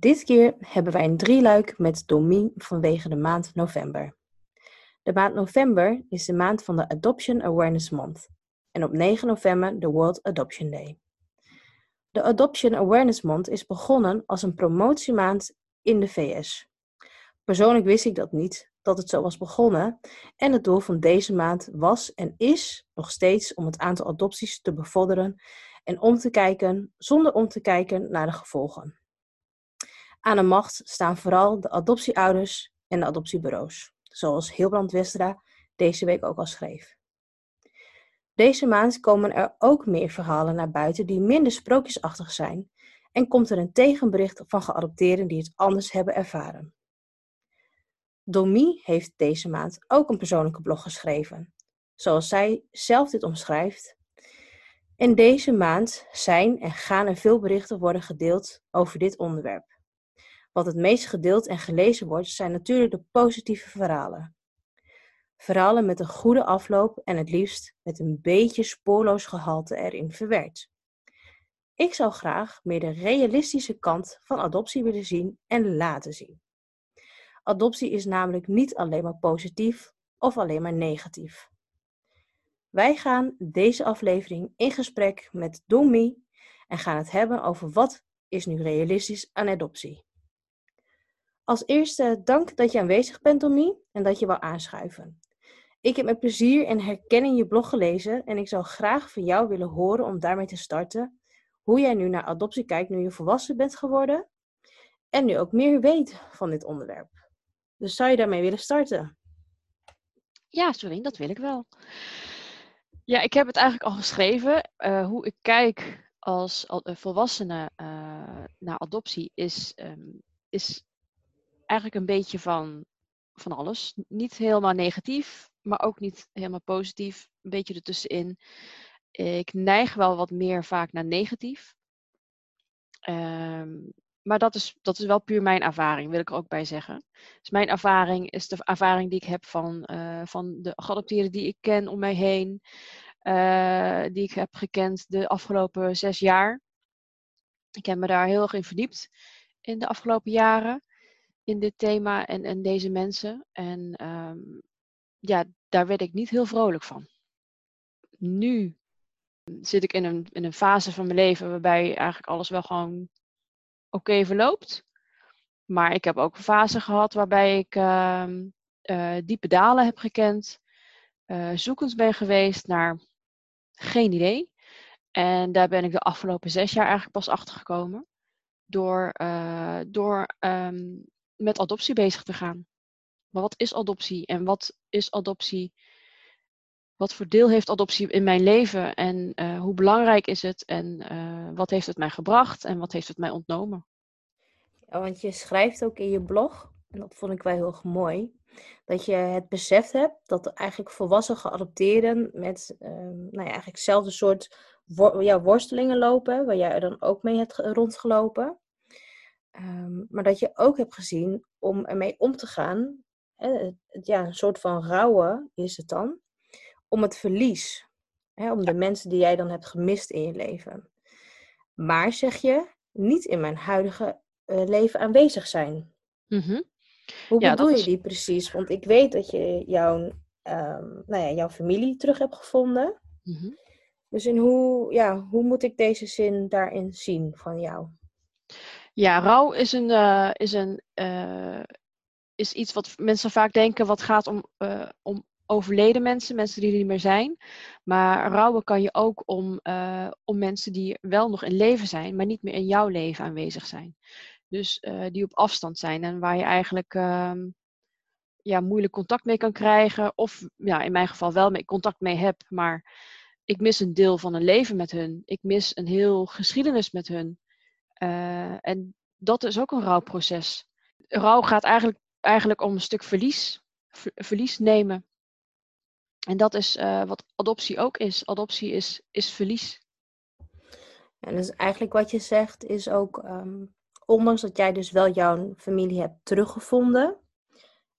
Dit keer hebben wij een drieluik met Domien vanwege de maand november. De maand november is de maand van de Adoption Awareness Month en op 9 november de World Adoption Day. De Adoption Awareness Month is begonnen als een promotiemaand in de VS. Persoonlijk wist ik dat niet, dat het zo was begonnen en het doel van deze maand was en is nog steeds om het aantal adopties te bevorderen en om te kijken, zonder om te kijken naar de gevolgen. Aan de macht staan vooral de adoptieouders en de adoptiebureaus, zoals Hilbrand Westra deze week ook al schreef. Deze maand komen er ook meer verhalen naar buiten die minder sprookjesachtig zijn en komt er een tegenbericht van geadopteerden die het anders hebben ervaren. Domi heeft deze maand ook een persoonlijke blog geschreven, zoals zij zelf dit omschrijft. In deze maand zijn en gaan er veel berichten worden gedeeld over dit onderwerp. Wat het meest gedeeld en gelezen wordt, zijn natuurlijk de positieve verhalen. Verhalen met een goede afloop en het liefst met een beetje spoorloos gehalte erin verwerkt. Ik zou graag meer de realistische kant van adoptie willen zien en laten zien. Adoptie is namelijk niet alleen maar positief of alleen maar negatief. Wij gaan deze aflevering in gesprek met Domi en gaan het hebben over wat is nu realistisch aan adoptie. Als eerste dank dat je aanwezig bent, Tommy, en dat je wou aanschuiven. Ik heb met plezier en herkenning je blog gelezen en ik zou graag van jou willen horen om daarmee te starten hoe jij nu naar adoptie kijkt nu je volwassen bent geworden en nu ook meer weet van dit onderwerp. Dus zou je daarmee willen starten? Ja, sorry, dat wil ik wel. Ja, ik heb het eigenlijk al geschreven. Uh, hoe ik kijk als volwassene uh, naar adoptie is, um, is eigenlijk een beetje van, van alles. Niet helemaal negatief, maar ook niet helemaal positief. Een beetje ertussenin. Ik neig wel wat meer vaak naar negatief. Um, maar dat is, dat is wel puur mijn ervaring, wil ik er ook bij zeggen. Dus mijn ervaring is de ervaring die ik heb van, uh, van de geadopteerden die ik ken om mij heen. Uh, die ik heb gekend de afgelopen zes jaar. Ik heb me daar heel erg in verdiept in de afgelopen jaren in dit thema en, en deze mensen. En um, ja, daar werd ik niet heel vrolijk van. Nu zit ik in een, in een fase van mijn leven waarbij eigenlijk alles wel gewoon oké verloopt. Maar ik heb ook een fase gehad waarbij ik uh, uh, diepe dalen heb gekend. Uh, zoekend ben geweest naar geen idee. En daar ben ik de afgelopen zes jaar eigenlijk pas achter gekomen. Door, uh, door met adoptie bezig te gaan. Maar wat is adoptie en wat is adoptie? Wat voor deel heeft adoptie in mijn leven en uh, hoe belangrijk is het en uh, wat heeft het mij gebracht en wat heeft het mij ontnomen? Want je schrijft ook in je blog, en dat vond ik wel heel mooi, dat je het besef hebt dat eigenlijk volwassen geadopteerden met uh, nou ja, eigenlijk hetzelfde soort ja, worstelingen lopen, waar jij er dan ook mee hebt rondgelopen. Um, maar dat je ook hebt gezien om ermee om te gaan. Hè, het, ja, een soort van rouwen is het dan. Om het verlies. Hè, om de mensen die jij dan hebt gemist in je leven. Maar zeg je, niet in mijn huidige uh, leven aanwezig zijn. Mm -hmm. Hoe ja, bedoel je is... die precies? Want ik weet dat je jouw, um, nou ja, jouw familie terug hebt gevonden. Mm -hmm. Dus in hoe, ja, hoe moet ik deze zin daarin zien van jou? Ja, rouw is, een, uh, is, een, uh, is iets wat mensen vaak denken wat gaat om, uh, om overleden mensen, mensen die er niet meer zijn. Maar rouwen kan je ook om, om mensen die wel nog in leven zijn, maar niet meer in jouw leven aanwezig zijn. Dus die op afstand zijn en waar je eigenlijk ehm, ja, moeilijk contact mee kan krijgen. Of ja, in mijn geval wel mee contact mee heb, maar ik mis een deel van een leven met hun. Ik mis een heel geschiedenis met hun. En dat is ook een rouwproces. Rouw gaat eigenlijk, eigenlijk om een stuk verlies, verlies nemen. En dat is wat adoptie ook is. Adoptie is, is verlies. En dus eigenlijk wat je zegt is ook, ehm, ondanks dat jij dus wel jouw familie hebt teruggevonden,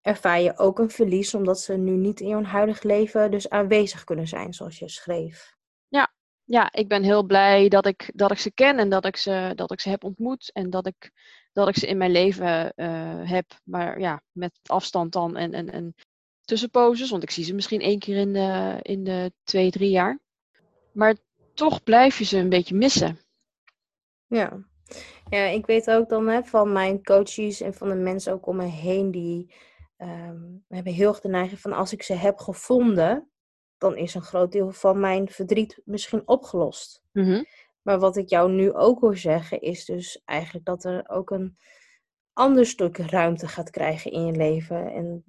ervaar je ook een verlies omdat ze nu niet in jouw huidig leven dus aanwezig kunnen zijn, zoals je schreef. Ja, ik ben heel blij dat ik, dat ik ze ken en dat ik ze, dat ik ze heb ontmoet en dat ik, dat ik ze in mijn leven uh, heb. Maar ja, met afstand dan en, en, en tussenposes, want ik zie ze misschien één keer in de, in de twee, drie jaar. Maar toch blijf je ze een beetje missen. Ja, ja ik weet ook dan hè, van mijn coaches en van de mensen ook om me heen die um, hebben heel erg de neiging van als ik ze heb gevonden, dan is een groot deel van mijn verdriet misschien opgelost. Mhm. Maar wat ik jou nu ook hoor zeggen, is dus eigenlijk dat er ook een ander stuk ruimte gaat krijgen in je leven. En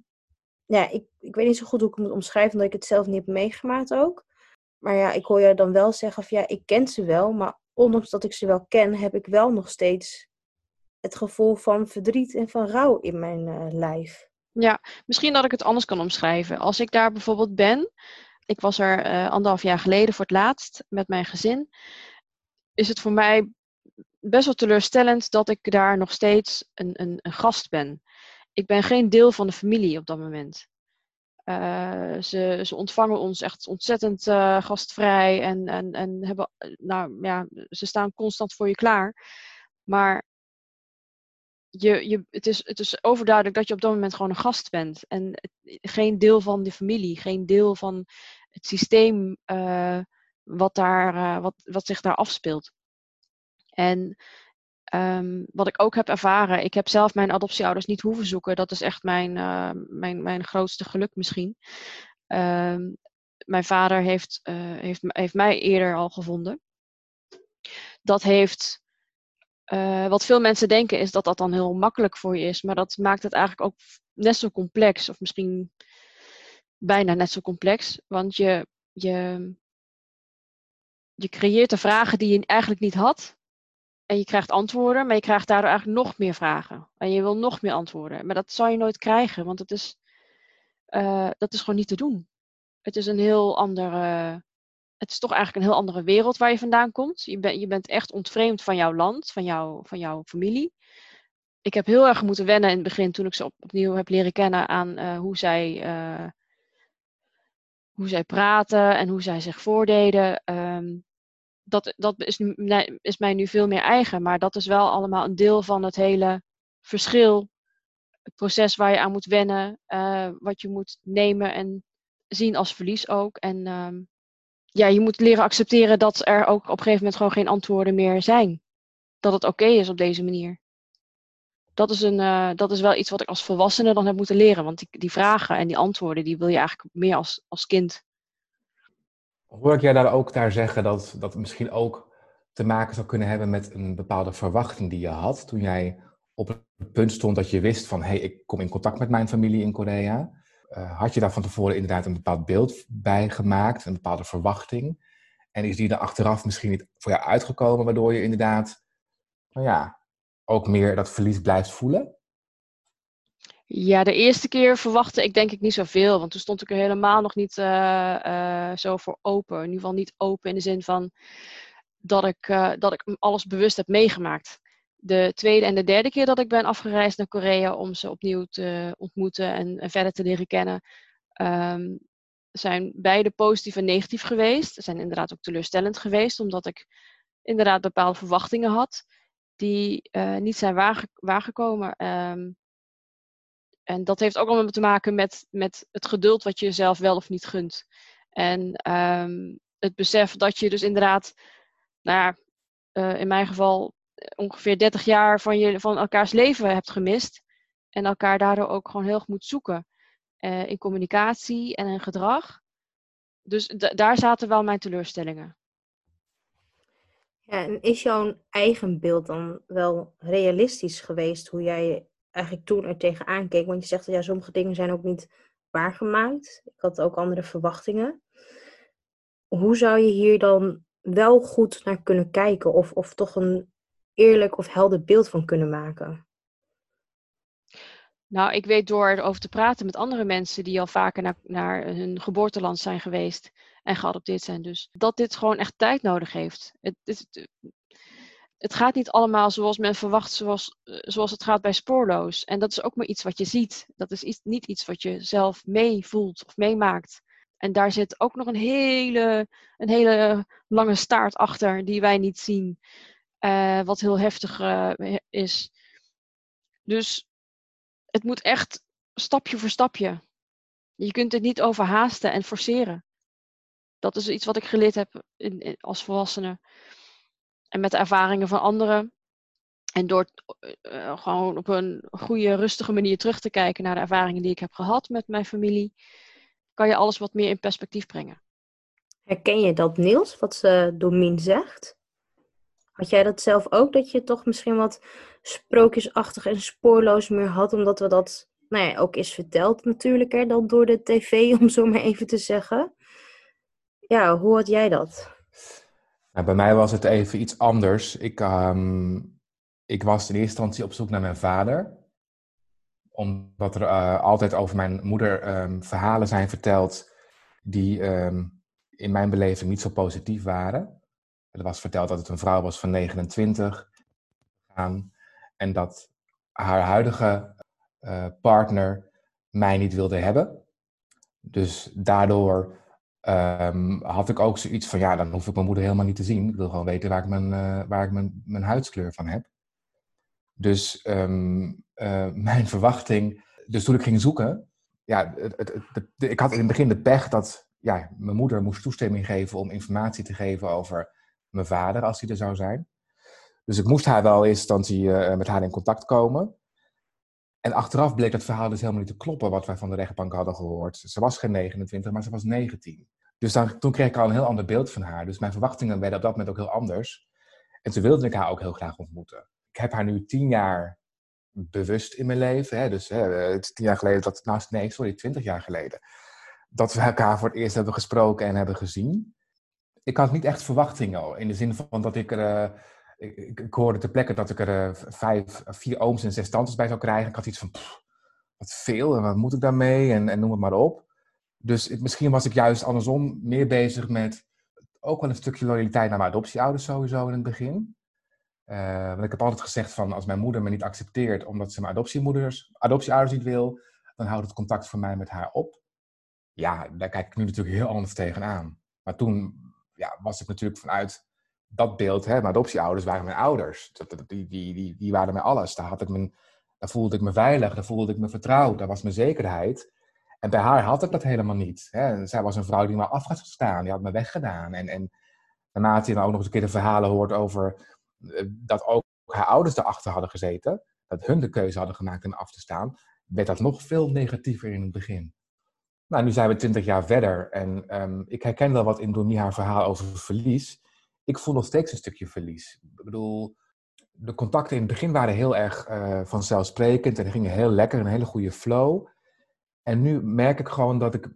ja, ik, ik weet niet zo goed hoe ik het moet omschrijven, omdat ik het zelf niet heb meegemaakt ook. Maar ja, ik hoor je dan wel zeggen van ja, ik ken ze wel, maar ondanks dat ik ze wel ken, heb ik wel nog steeds het gevoel van verdriet en van rouw in mijn uh, lijf. Ja, misschien dat ik het anders kan omschrijven. Als ik daar bijvoorbeeld ben, ik was er uh, anderhalf jaar geleden voor het laatst met mijn gezin, is het voor mij best wel teleurstellend dat ik daar nog steeds een, een, een gast ben. Ik ben geen deel van de familie op dat moment. Uh, ze, ze, ontvangen ons echt ontzettend uh, gastvrij en, en, en hebben, nou ja, ze staan constant voor je klaar. Maar je, je, het, is, het is overduidelijk dat je op dat moment gewoon een gast bent. En geen deel van de familie, geen deel van het systeem uh, wat, daar, uh, wat, wat zich daar afspeelt. En um, wat ik ook heb ervaren, ik heb zelf mijn adoptieouders niet hoeven zoeken. Dat is echt mijn, uh, mijn, mijn grootste geluk misschien. Um, mijn vader heeft, heeft, heeft mij eerder al gevonden. Dat heeft uh, wat veel mensen denken is dat dat dan heel makkelijk voor je is, maar dat maakt het eigenlijk ook net zo complex, of misschien bijna net zo complex, want je, je, je creëert de vragen die je eigenlijk niet had. En je krijgt antwoorden, maar je krijgt daardoor eigenlijk nog meer vragen. En je wil nog meer antwoorden. Maar dat zal je nooit krijgen, want het is, uh, dat is gewoon niet te doen. Het is een heel andere het is toch eigenlijk een heel andere wereld waar je vandaan komt. Je, je bent echt ontvreemd van jouw land, van, van jouw familie. Ik heb heel erg moeten wennen in het begin toen ik ze op, opnieuw heb leren kennen aan uh, hoe, zij, uh, hoe zij praten en hoe zij zich voordeden. Um, dat dat is, is mij nu veel meer eigen, maar dat is wel allemaal een deel van het hele verschil. Het proces waar je aan moet wennen, uh, wat je moet nemen en zien als verlies ook. En um, ja, je moet leren accepteren dat er ook op een gegeven moment gewoon geen antwoorden meer zijn. Dat het oké is op deze manier. Dat is, een, uh, dat is wel iets wat ik als volwassene dan heb moeten leren. Want die, die vragen en die antwoorden, die wil je eigenlijk meer als, als kind. Hoor ik jij daar ook daar zeggen dat dat misschien ook te maken zou kunnen hebben met een bepaalde verwachting die je had toen jij op het punt stond dat je wist van hé, hey, ik kom in contact met mijn familie in Korea. Uh, had je daar van tevoren inderdaad een bepaald beeld bij gemaakt, een bepaalde verwachting? En is die er achteraf misschien niet voor jou uitgekomen, waardoor je inderdaad, nou ja, ook meer dat verlies blijft voelen? Ja, de eerste keer verwachtte ik denk ik niet zoveel, want toen stond ik er helemaal nog niet uh, uh, zo voor open. In ieder geval niet open in de zin van dat ik, dat ik alles bewust heb meegemaakt de tweede en de derde keer dat ik ben afgereisd naar Korea om ze opnieuw te ontmoeten en, verder te leren kennen, um, zijn beide positief en negatief geweest. Ze zijn inderdaad ook teleurstellend geweest, omdat ik inderdaad bepaalde verwachtingen had die uh, niet zijn waarge waargekomen. Um, en dat heeft ook allemaal te maken met, met het geduld wat je jezelf wel of niet gunt. En um, het besef dat je dus inderdaad, nou ja, uh, in mijn geval ongeveer 30 jaar van, je, van elkaars leven hebt gemist. En elkaar daardoor ook gewoon heel erg moet zoeken. Uh, in communicatie en in gedrag. Dus daar zaten wel mijn teleurstellingen. Ja, en is jouw eigen beeld dan wel realistisch geweest hoe jij eigenlijk toen er tegenaan keek? Want je zegt dat ja, sommige dingen zijn ook niet waargemaakt. Ik had ook andere verwachtingen. Hoe zou je hier dan wel goed naar kunnen kijken? Of, of toch een eerlijk of helder beeld van kunnen maken? Nou, ik weet door erover te praten met andere mensen die al vaker naar, naar hun geboorteland zijn geweest en geadopteerd zijn, dus dat dit gewoon echt tijd nodig heeft. Het, het, het gaat niet allemaal zoals men verwacht, zoals, zoals het gaat bij spoorloos. En dat is ook maar iets wat je ziet. Dat is niet iets wat je zelf meevoelt of meemaakt. En daar zit ook nog een hele, een hele lange staart achter die wij niet zien. Uh, wat heel heftig uh, is. Dus het moet echt stapje voor stapje. Je kunt het niet overhaasten en forceren. Dat is iets wat ik geleerd heb in, als volwassene. En met de ervaringen van anderen. En door uh, gewoon op een goede, rustige manier terug te kijken naar de ervaringen die ik heb gehad met mijn familie, kan je alles wat meer in perspectief brengen. Herken je dat, Niels, wat uh, Domien zegt? Had jij dat zelf ook, dat je toch misschien wat sprookjesachtig en spoorloos meer had, omdat we dat nou ja, ook is verteld natuurlijk, dan door de tv, om zo maar even te zeggen. Ja, hoe had jij dat? Nou, bij mij was het even iets anders. Ik, um, ik was in eerste instantie op zoek naar mijn vader. Omdat er uh, altijd over mijn moeder um, verhalen zijn verteld die um, in mijn beleving niet zo positief waren. Er was verteld dat het een vrouw was van 29 en dat haar huidige uh, partner mij niet wilde hebben. Dus daardoor um, had ik ook zoiets van, ja, dan hoef ik mijn moeder helemaal niet te zien. Ik wil gewoon weten waar ik mijn, uh, waar ik mijn, huidskleur van heb. Dus um, uh, mijn verwachting, dus toen ik ging zoeken, ja, het, ik had in het begin de pech dat ja, mijn moeder moest toestemming geven om informatie te geven over mijn vader, als hij er zou zijn. Dus ik moest haar wel in eerste instantie uh, met haar in contact komen. En achteraf bleek dat verhaal dus helemaal niet te kloppen wat wij van de rechtbank hadden gehoord. Ze was geen 29, maar ze was 19. Dus dan, toen kreeg ik al een heel ander beeld van haar. Dus mijn verwachtingen werden op dat moment ook heel anders. En toen wilde ik haar ook heel graag ontmoeten. Ik heb haar nu tien jaar bewust in mijn leven. Hè? Dus hè, het is tien jaar geleden, dat, nou, nee, sorry, twintig jaar geleden. Dat we elkaar voor het eerst hebben gesproken en hebben gezien. Ik had niet echt verwachtingen in de zin van dat ik er. Uh, ik, hoorde ter plekke dat ik er uh, vijf, vier ooms en zes tantes bij zou krijgen. Ik had iets van, wat veel en wat moet ik daarmee en, en noem het maar op. Dus misschien was ik juist andersom meer bezig met ook wel een stukje loyaliteit naar mijn adoptieouders sowieso in het begin. Want ik heb altijd gezegd van als mijn moeder me niet accepteert omdat ze mijn adoptiemoeders, adoptieouders niet wil, dan houdt het contact van mij met haar op. Ja, daar kijk ik nu natuurlijk heel anders tegenaan. Maar toen ja, was ik natuurlijk vanuit dat beeld, hè, mijn adoptieouders waren mijn ouders. Die, die, die, die waren mij alles. Daar, had ik mijn, daar voelde ik me veilig, daar voelde ik me vertrouwd, daar was mijn zekerheid. En bij haar had ik dat helemaal niet. Hè. Zij was een vrouw die me af had gestaan, die had me weggedaan. En, en naarmate je dan ook nog eens een keer de verhalen hoort over eh, dat ook haar ouders erachter hadden gezeten, dat hun de keuze hadden gemaakt om af te staan, werd dat nog veel negatiever in het begin. Nou, nu zijn we twintig jaar verder en um, ik herken wel wat in Donie haar verhaal over verlies ik voel nog steeds een stukje verlies. Ik bedoel, de contacten in het begin waren heel erg uh, vanzelfsprekend en gingen heel lekker, een hele goede flow. En nu merk ik gewoon dat ik,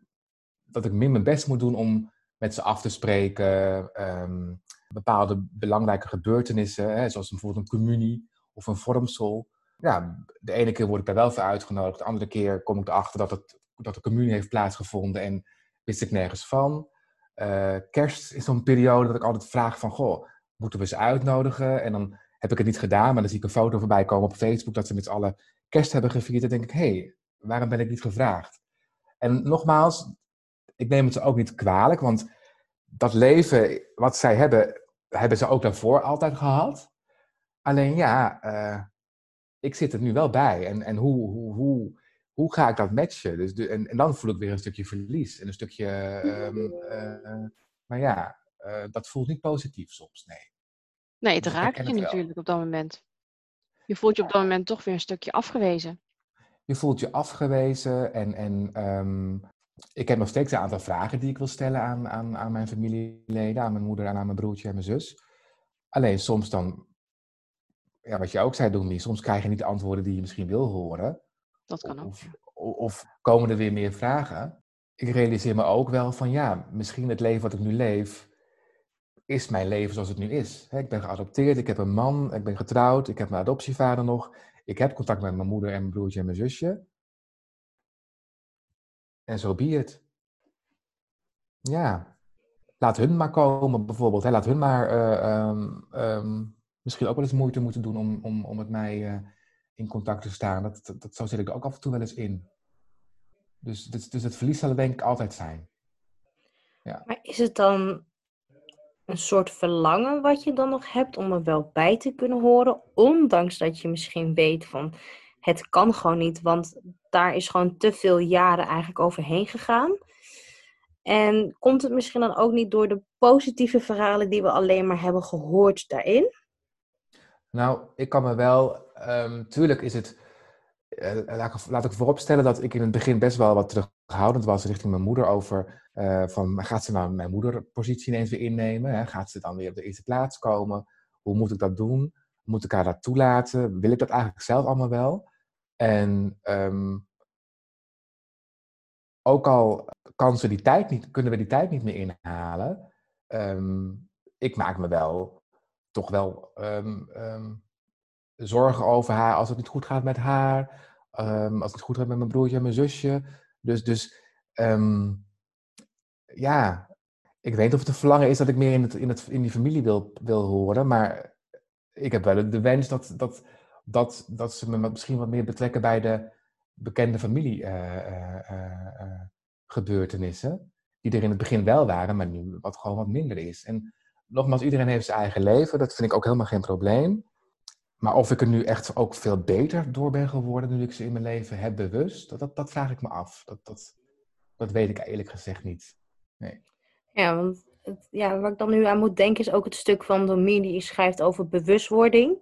dat ik meer mijn best moet doen om met ze af te spreken. Um, bepaalde belangrijke gebeurtenissen, hè, zoals bijvoorbeeld een communie of een vormsel. Ja, de ene keer word ik daar wel voor uitgenodigd, de andere keer kom ik erachter dat, het, dat de communie heeft plaatsgevonden en wist ik nergens van. Uh, kerst is zo'n periode dat ik altijd vraag van, goh, moeten we ze uitnodigen? En dan heb ik het niet gedaan, maar dan zie ik een foto voorbij komen op Facebook dat ze met z'n allen kerst hebben gevierd. En denk ik, hé, hey, waarom ben ik niet gevraagd? En nogmaals, ik neem het ze ook niet kwalijk, want dat leven wat zij hebben, hebben ze ook daarvoor altijd gehad. Alleen ja, uh, ik zit er nu wel bij. En, en hoe, hoe, hoe, hoe ga ik dat matchen? Dus de, en, en, dan voel ik weer een stukje verlies en een stukje. Um, uh, maar ja, uh, dat voelt niet positief soms, nee. Nee, het dus raakt je natuurlijk op dat moment. Je voelt je op dat moment toch weer een stukje afgewezen. Je voelt je afgewezen en, en um, ik heb nog steeds een aantal vragen die ik wil stellen aan, aan, aan mijn familieleden, aan mijn moeder en aan mijn broertje en mijn zus. Alleen soms dan, ja, wat je ook zei, Doemie, soms krijg je niet de antwoorden die je misschien wil horen. Dat kan ook. Of, of, komen er weer meer vragen? Ik realiseer me ook wel van ja, misschien het leven wat ik nu leef, is mijn leven zoals het nu is. ik ben geadopteerd, ik heb een man, ik ben getrouwd, ik heb mijn adoptievader nog. Ik heb contact met mijn moeder en mijn broertje en mijn zusje. En zo so be het. Ja, laat hun maar komen bijvoorbeeld. Laat hun maar eh, ehm, ehm, misschien ook wel eens moeite moeten doen om, om, om met mij uh, in contact te staan. Dat, dat, zo zit ik ook af en toe wel eens in. Dus, dus, dus het verlies zal er denk ik altijd zijn. Ja. Maar is het dan een soort verlangen wat je dan nog hebt om er wel bij te kunnen horen, ondanks dat je misschien weet van het kan gewoon niet, want daar is gewoon te veel jaren eigenlijk overheen gegaan. En komt het misschien dan ook niet door de positieve verhalen die we alleen maar hebben gehoord daarin? Nou, ik kan me wel, um, tuurlijk is het, uh, laat, ik, vooropstellen dat ik in het begin best wel wat terughoudend was richting mijn moeder over, uh, van gaat ze nou mijn moederpositie ineens weer innemen? Hè? Gaat ze dan weer op de eerste plaats komen? Hoe moet ik dat doen? Moet ik haar dat toelaten? Wil ik dat eigenlijk zelf allemaal wel? En um, ook al kan ze die tijd niet, kunnen we die tijd niet meer inhalen, um, ik maak me wel toch wel um, zorgen over haar als het niet goed gaat met haar, als het goed gaat met mijn broertje en mijn zusje. Dus, dus ja, ik weet niet of het een verlangen is dat ik meer in, het, in, het, in die familie wil, wil horen, maar ik heb wel de wens dat, dat, dat, dat ze me misschien wat meer betrekken bij de bekende familiegebeurtenissen. Uh, uh, die er in het begin wel waren, maar nu wat gewoon wat minder is. En nogmaals, iedereen heeft zijn eigen leven. Dat vind ik ook helemaal geen probleem. Maar of ik er nu echt ook veel beter door ben geworden nu ik ze in mijn leven heb bewust, dat, dat, dat vraag ik me af. Dat, dat, dat weet ik eerlijk gezegd niet. Nee. Ja, want het, ja, wat ik dan nu aan moet denken is ook het stuk van Domien die schrijft over bewustwording.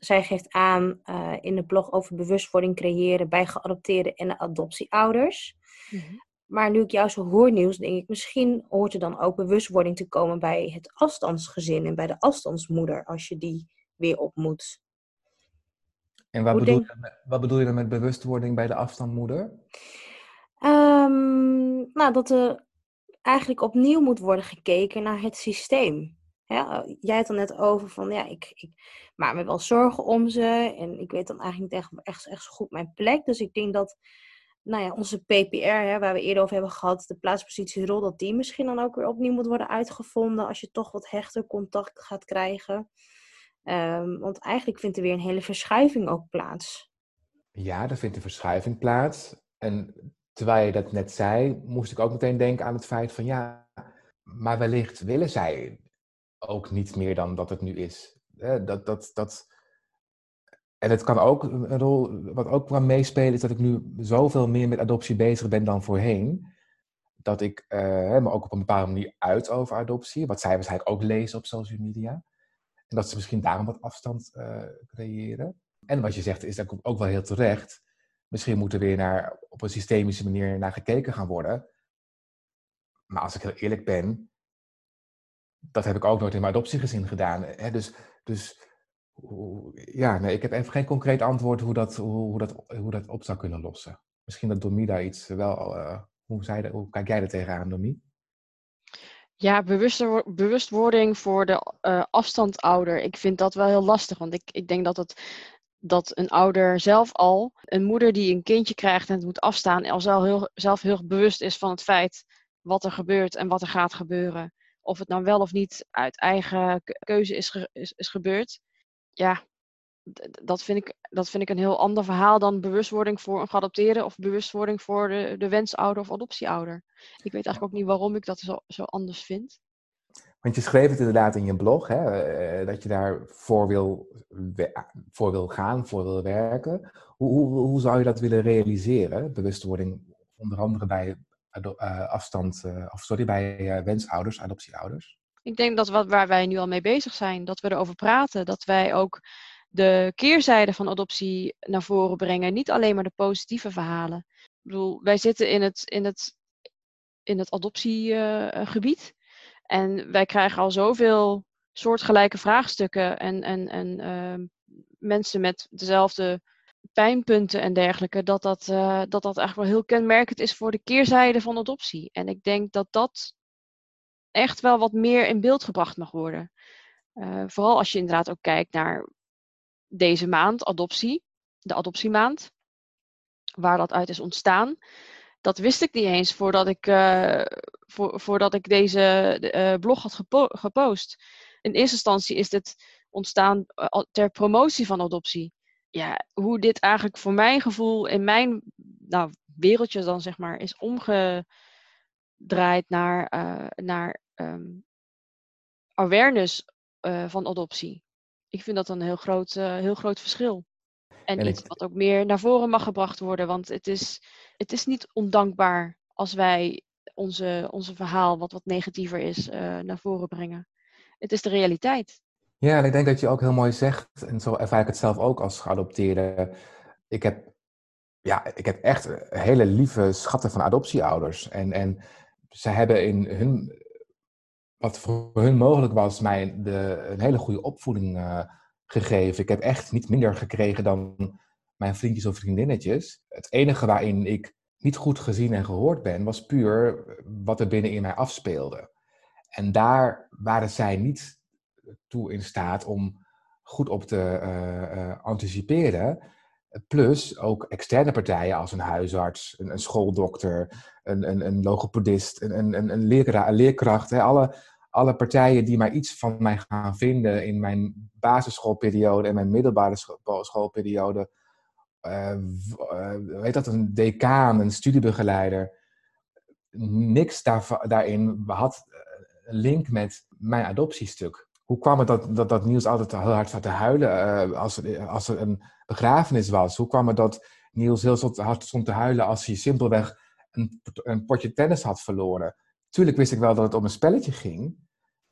Zij geeft aan uh, in de blog over bewustwording creëren bij geadopteerde en adoptieouders. Mm Maar nu ik jou zo hoor nieuws, denk ik misschien hoort er dan ook bewustwording te komen bij het afstandsgezin en bij de afstandsmoeder als je die weer ontmoet. En wat, bedoel, denk... je met, wat bedoel je dan met bewustwording bij de afstandmoeder? Um, nou, dat er eigenlijk opnieuw moet worden gekeken naar het systeem. Ja, jij had het net over van, ja, ik, ik maak me wel zorgen om ze. En ik weet dan eigenlijk niet echt, echt, echt zo goed mijn plek. Dus ik denk dat, nou ja, onze PPR, hè, waar we eerder over hebben gehad, de plaatspositierol, dat die misschien dan ook weer opnieuw moet worden uitgevonden. Als je toch wat hechter contact gaat krijgen. Um, want eigenlijk vindt er weer een hele verschuiving ook plaats. Ja, er vindt een verschuiving plaats. En terwijl je dat net zei, moest ik ook meteen denken aan het feit van ja, maar wellicht willen zij ook niet meer dan dat het nu is. Dat, dat, dat, en het kan ook een rol, wat ook kan meespelen, is dat ik nu zoveel meer met adoptie bezig ben dan voorheen. Dat ik uh, me ook op een bepaalde manier uit over adoptie, wat zij waarschijnlijk ook lezen op social media. En dat ze misschien daarom wat afstand uh, creëren. En wat je zegt is ook wel heel terecht. Misschien moet er weer naar, op een systemische manier naar gekeken gaan worden. Maar als ik heel eerlijk ben, dat heb ik ook nooit in mijn adoptiegezin gedaan. Hè? Dus, dus ja, nee, ik heb even geen concreet antwoord hoe dat, hoe, dat, hoe dat op zou kunnen lossen. Misschien dat Domi daar iets wel. Uh, hoe, hoe kijk jij er tegenaan, Domi? Ja, bewustwording voor de uh, afstandouder. Ik vind dat wel heel lastig, want ik, ik denk dat het dat een ouder zelf al, een moeder die een kindje krijgt en het moet afstaan, al zelf heel, zelf heel bewust is van het feit wat er gebeurt en wat er gaat gebeuren. Of het nou wel of niet uit eigen keuze is, is, is gebeurd. Ja, dat vind, ik, dat vind ik een heel ander verhaal dan bewustwording voor een geadopteerde of bewustwording voor de, de wensouder of adoptieouder. Ik weet eigenlijk ook niet waarom ik dat zo, zo anders vind. Want je schreef het inderdaad in je blog, hè, eh, dat je daar voor wil, voor wil gaan, voor wil werken. Hoe, hoe, hoe zou je dat willen realiseren, bewustwording, onder andere bij afstand, of sorry, bij wensouders, adoptieouders? Ik denk dat wat, waar wij nu al mee bezig zijn, dat we erover praten, dat wij ook de keerzijde van adoptie naar voren brengen, niet alleen maar de positieve verhalen. Ik bedoel, wij zitten in het, in het, in het adoptiegebied. En wij krijgen al zoveel soortgelijke vraagstukken en, en, en uh, mensen met dezelfde pijnpunten en dergelijke, dat dat, uh, dat dat eigenlijk wel heel kenmerkend is voor de keerzijde van adoptie. En ik denk dat dat echt wel wat meer in beeld gebracht mag worden. Uh, vooral als je inderdaad ook kijkt naar deze maand, adoptie, de adoptiemaand, waar dat uit is ontstaan. Dat wist ik niet eens voordat ik, voor, voordat ik deze uh, blog had gepo gepost. In eerste instantie is dit ontstaan ter promotie van adoptie. Ja, hoe dit eigenlijk voor mijn gevoel in mijn nou, wereldje dan zeg maar is omgedraaid naar, naar um, awareness van adoptie ik vind dat een heel groot, uh, heel groot verschil. En, iets wat ook meer naar voren mag gebracht worden. Want het is, het is niet ondankbaar als wij onze, onze verhaal, wat wat negatiever is, uh, naar voren brengen. Het is de realiteit. Ja, en ik denk dat je ook heel mooi zegt, en zo ervaar ik het zelf ook als geadopteerde. Ik heb, ja, ik heb echt hele lieve schatten van adoptieouders. En, en ze hebben in hun wat voor hun mogelijk was, mij de, een hele goede opvoeding uh, gegeven. Ik heb echt niet minder gekregen dan mijn vriendjes of vriendinnetjes. Het enige waarin ik niet goed gezien en gehoord ben, was puur wat er binnen in mij afspeelde. En daar waren zij niet toe in staat om goed op te uh, anticiperen. Plus ook externe partijen als een huisarts, een, een schooldokter, een, een, een logopedist, een, een, leraar, een leerkracht. Hè, alle, alle partijen die maar iets van mij gaan vinden in mijn basisschoolperiode en mijn middelbare schoolperiode. Uh, uh, weet dat, een decaan, een studiebegeleider. Niks daar, daarin had een link met mijn adoptiestuk. Hoe kwam het dat, dat, Niels altijd heel hard zat te huilen als, er, als een begrafenis was? Hoe kwam het dat Niels heel hard stond te huilen als hij simpelweg een, een potje tennis had verloren? Tuurlijk wist ik wel dat het om een spelletje ging,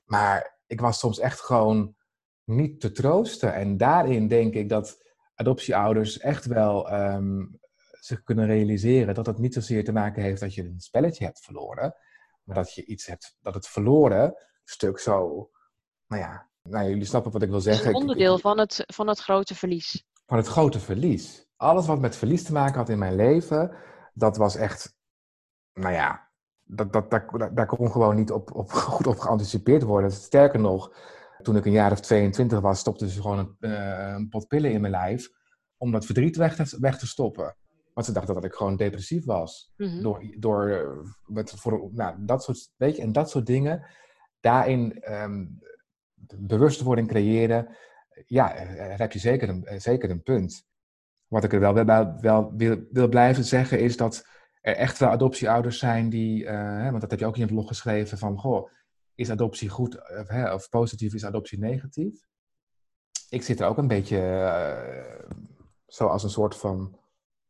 maar ik was soms echt gewoon niet te troosten. En daarin denk ik dat adoptieouders echt wel um, zich kunnen realiseren dat het niet zozeer te maken heeft dat je een spelletje hebt verloren, maar dat je iets hebt, dat het verloren stuk zo, nou ja, nou, jullie snappen wat ik wil zeggen. Het is een onderdeel van, het, van het grote verlies. Van het grote verlies. Alles wat met verlies te maken had in mijn leven, dat was echt, nou ja, dat, dat, daar, daar kon gewoon niet op, op, goed op geanticipeerd worden. Sterker nog, toen ik een jaar of 22 was, stopte ze gewoon een, uh, een pot pillen in mijn lijf om dat verdriet weg te, weg te stoppen. Want ze dachten dat ik gewoon depressief was. Mm-hmm. Door, door eh, met, voor, nou, dat soort, weet je, en dat soort dingen. Daarin um, bewustwording creëren. Ja, daar heb je zeker een, zeker een punt. Wat ik er wel, wel, wel wil, wil blijven zeggen is dat er echt wel adoptieouders zijn die, uh, want dat heb je ook in het blog geschreven, van goh, is adoptie goed of, hè, of positief, is adoptie negatief? Ik zit er ook een beetje uh, zo als een soort van,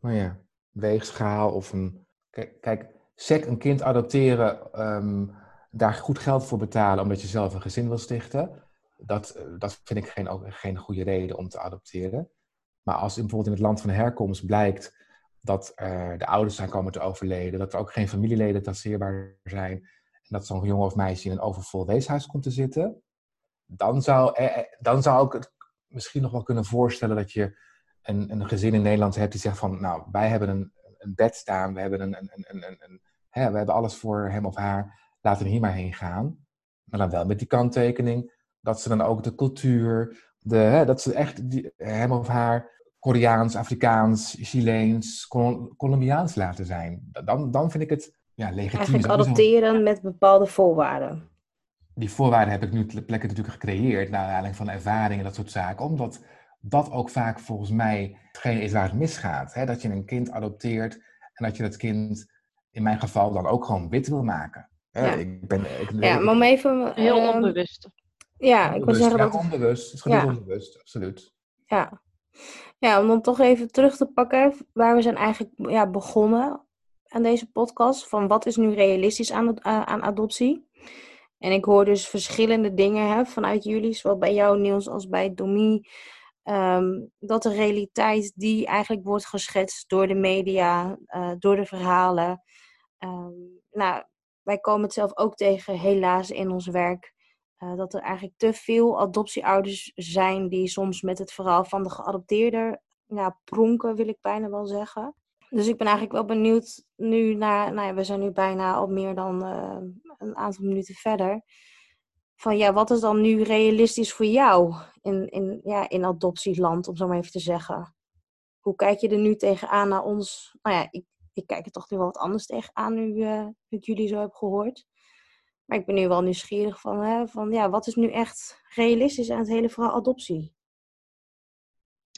nou ja, weegschaal of een, kijk, kijk sec een kind adopteren, um, daar goed geld voor betalen omdat je zelf een gezin wil stichten, dat, eh, dat vind ik geen, geen goede reden om te adopteren. Maar als bijvoorbeeld in het land van herkomst blijkt dat uh, de ouders zijn komen te overleden, dat er ook geen familieleden traceerbaar zijn, en dat zo'n jongen of meisje in een overvol weeshuis komt te zitten, dan zou, eh, dan zou ik het misschien nog wel kunnen voorstellen dat je een, een gezin in Nederland hebt die zegt van, nou, wij hebben een, een bed staan, we hebben, een, een, een, een hè, we hebben alles voor hem of haar, laten we hier maar heen gaan. Maar dan wel met die kanttekening dat ze dan ook de cultuur, de, hè, dat ze echt die, hem of haar Koreaans, Afrikaans, Chileens, Colombiaans laten zijn. Dan, dan vind ik het ja, legitiem. Eigenlijk adopteren met bepaalde voorwaarden. Die voorwaarden heb ik nu ter plekke natuurlijk gecreëerd, naar aanleiding van ervaringen en dat soort zaken. Omdat dat ook vaak volgens mij hetgeen is waar het misgaat. Hè? Dat je een kind adopteert en dat je dat kind in mijn geval dan ook gewoon wit wil maken. Ja, ik ben, ik, ja maar om even... Heel uh, onbewust. Ja, ik wil zeggen ja, dat... onbewust. Het is ja. onbewust, absoluut. Ja, ja, om dan toch even terug te pakken waar we zijn eigenlijk ja, begonnen aan deze podcast. Van wat is nu realistisch aan, uh, aan adoptie? En ik hoor dus verschillende dingen hè, vanuit jullie, zowel bij jou Niels als bij Domie. Um, dat de realiteit die eigenlijk wordt geschetst door de media, uh, door de verhalen. Um, nou, wij komen het zelf ook tegen, helaas, in ons werk. Uh, dat er eigenlijk te veel adoptieouders zijn die soms met het verhaal van de geadopteerde ja, pronken, wil ik bijna wel zeggen. Dus ik ben eigenlijk wel benieuwd nu naar, nou ja, we zijn nu bijna al meer dan uh, een aantal minuten verder. Van ja, wat is dan nu realistisch voor jou in, in, ja, in adoptieland, om zo maar even te zeggen? Hoe kijk je er nu tegenaan naar ons? Nou ja, ik, ik kijk er toch nu wel wat anders tegenaan nu uh, ik jullie zo heb gehoord. Maar ik ben nu wel nieuwsgierig van, hè, van ja, wat is nu echt realistisch aan het hele verhaal adoptie?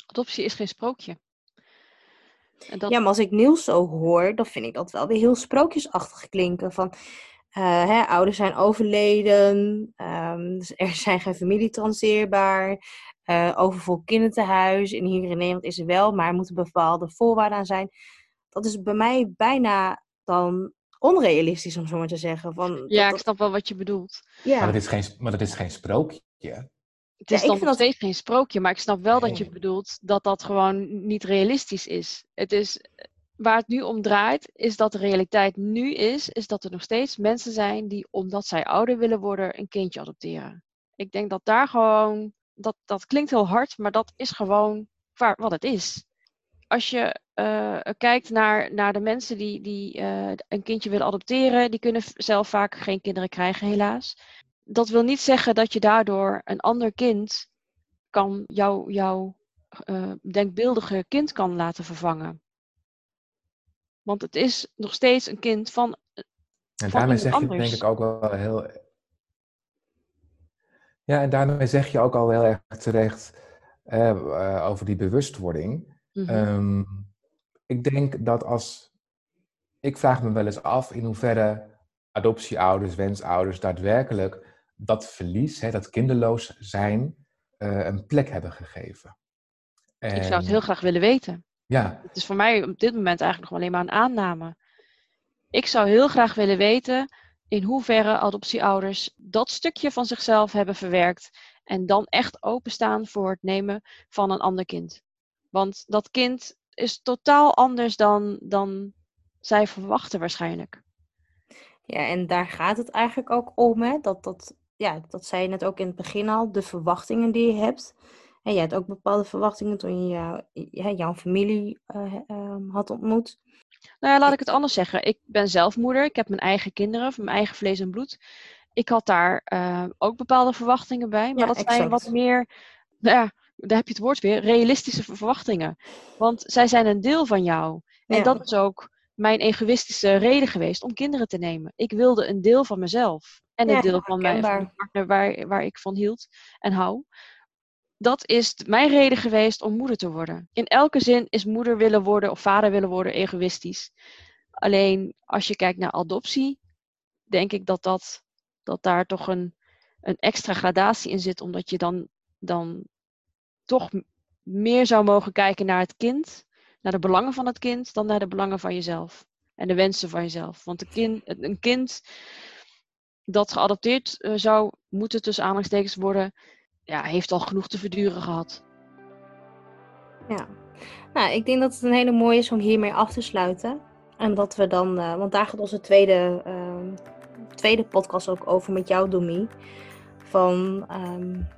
Adoptie is geen sprookje. Dat... Ja, maar als ik Niels zo hoor, dan vind ik dat wel weer heel sprookjesachtig klinken. Van, uh, hè, ouders zijn overleden, um, er zijn geen familie transeerbaar, uh, overvol kinderthuis. En hier in Nederland is er wel, maar er moeten bepaalde voorwaarden aan zijn. Dat is bij mij bijna dan onrealistisch, om zo maar te zeggen. Van, ja, ik snap wel wat je bedoelt. Ja. Maar, dat is geen, maar dat is geen sprookje. Het is ja, dan nog steeds geen sprookje, maar ik snap wel dat je bedoelt dat dat gewoon niet realistisch is. Het is. Waar het nu om draait, is dat de realiteit nu is, is dat er nog steeds mensen zijn die, omdat zij ouder willen worden, een kindje adopteren. Ik denk dat daar gewoon, dat, dat klinkt heel hard, maar dat is gewoon waar, wat het is. Als je uh, kijkt naar, naar de mensen die, die uh, een kindje willen adopteren, die kunnen zelf vaak geen kinderen krijgen, helaas dat wil niet zeggen dat je daardoor een ander kind kan, jouw jou, uh, denkbeeldige kind kan laten vervangen. Want het is nog steeds een kind van. En daarmee zeg je denk ik ook wel heel. Ja, en daarmee zeg je ook al heel erg terecht over die bewustwording. Mm -hmm. Ik denk dat als. Ik vraag me wel eens af in hoeverre adoptieouders, wensouders daadwerkelijk dat verlies, hè, dat kinderloos zijn, uh, een plek hebben gegeven. En... Ik zou het heel graag willen weten. Ja. Het is voor mij op dit moment eigenlijk nog alleen maar een aanname. Ik zou heel graag willen weten in hoeverre adoptieouders dat stukje van zichzelf hebben verwerkt en dan echt openstaan voor het nemen van een ander kind. Want dat kind is totaal anders dan, dan zij verwachten waarschijnlijk. Ja, en daar gaat het eigenlijk ook om, hè? Dat, dat ja, dat zei je net ook in het begin al, de verwachtingen die je hebt. En je hebt ook bepaalde verwachtingen toen je jou, jouw familie uh, uh, had ontmoet. Nou ja, laat ik het anders zeggen. Ik ben zelf moeder. Ik heb mijn eigen kinderen, mijn eigen vlees en bloed. Ik had daar uh, ook bepaalde verwachtingen bij. Maar ja, dat exact. zijn wat meer, ja, daar heb je het woord weer, realistische verwachtingen. Want zij zijn een deel van jou. En ja. dat is ook mijn egoïstische reden geweest om kinderen te nemen. Ik wilde een deel van mezelf. En een deel van mijn, van partner waar, waar ik van hield en hou. Dat is mijn reden geweest om moeder te worden. In elke zin is moeder willen worden of vader willen worden egoïstisch. Alleen als je kijkt naar adoptie, denk ik dat, dat, dat daar toch een, een extra gradatie in zit, omdat je dan, dan toch meer zou mogen kijken naar het kind, naar de belangen van het kind, dan naar de belangen van jezelf en de wensen van jezelf. Want een kind, een kind dat geadopteerd uh, zou moeten tussen aanhalingstekens worden, ja, heeft al genoeg te verduren gehad. Ja, nou, ik denk dat het een hele mooie is om hiermee af te sluiten. En dat we dan, uh, want daar gaat onze tweede, uh, tweede podcast ook over met jou, Domi. Van, um,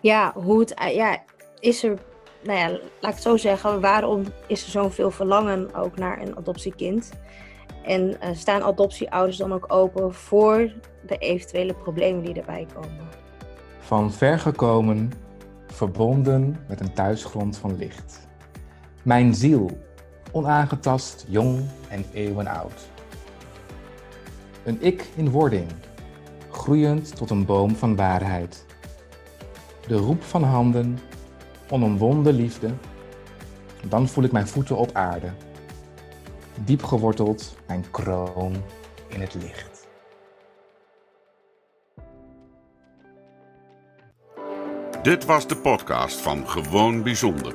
ja, hoe het, ja, is er, nou ja, laat ik het zo zeggen, waarom is er zoveel verlangen ook naar een adoptiekind? En uh, staan adoptieouders dan ook open voor de eventuele problemen die erbij komen? Van ver gekomen, verbonden met een thuisgrond van licht. Mijn ziel, onaangetast, jong en eeuwenoud. Een ik in wording, groeiend tot een boom van waarheid. De roep van handen, onomwonden liefde. Dan voel ik mijn voeten op aarde diep geworteld mijn kroon in het licht. Dit was de podcast van Gewoon Bijzonder.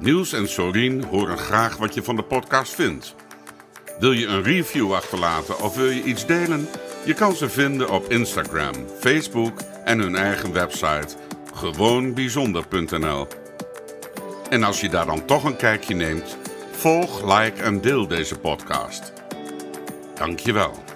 Niels en Sorien horen graag wat je van de podcast vindt. Wil je een review achterlaten of wil je iets delen? Je kan ze vinden op Instagram, Facebook en hun eigen website gewoonbijzonder.nl. En als je daar dan toch een kijkje neemt, Volg, like en deel deze podcast. Dankjewel.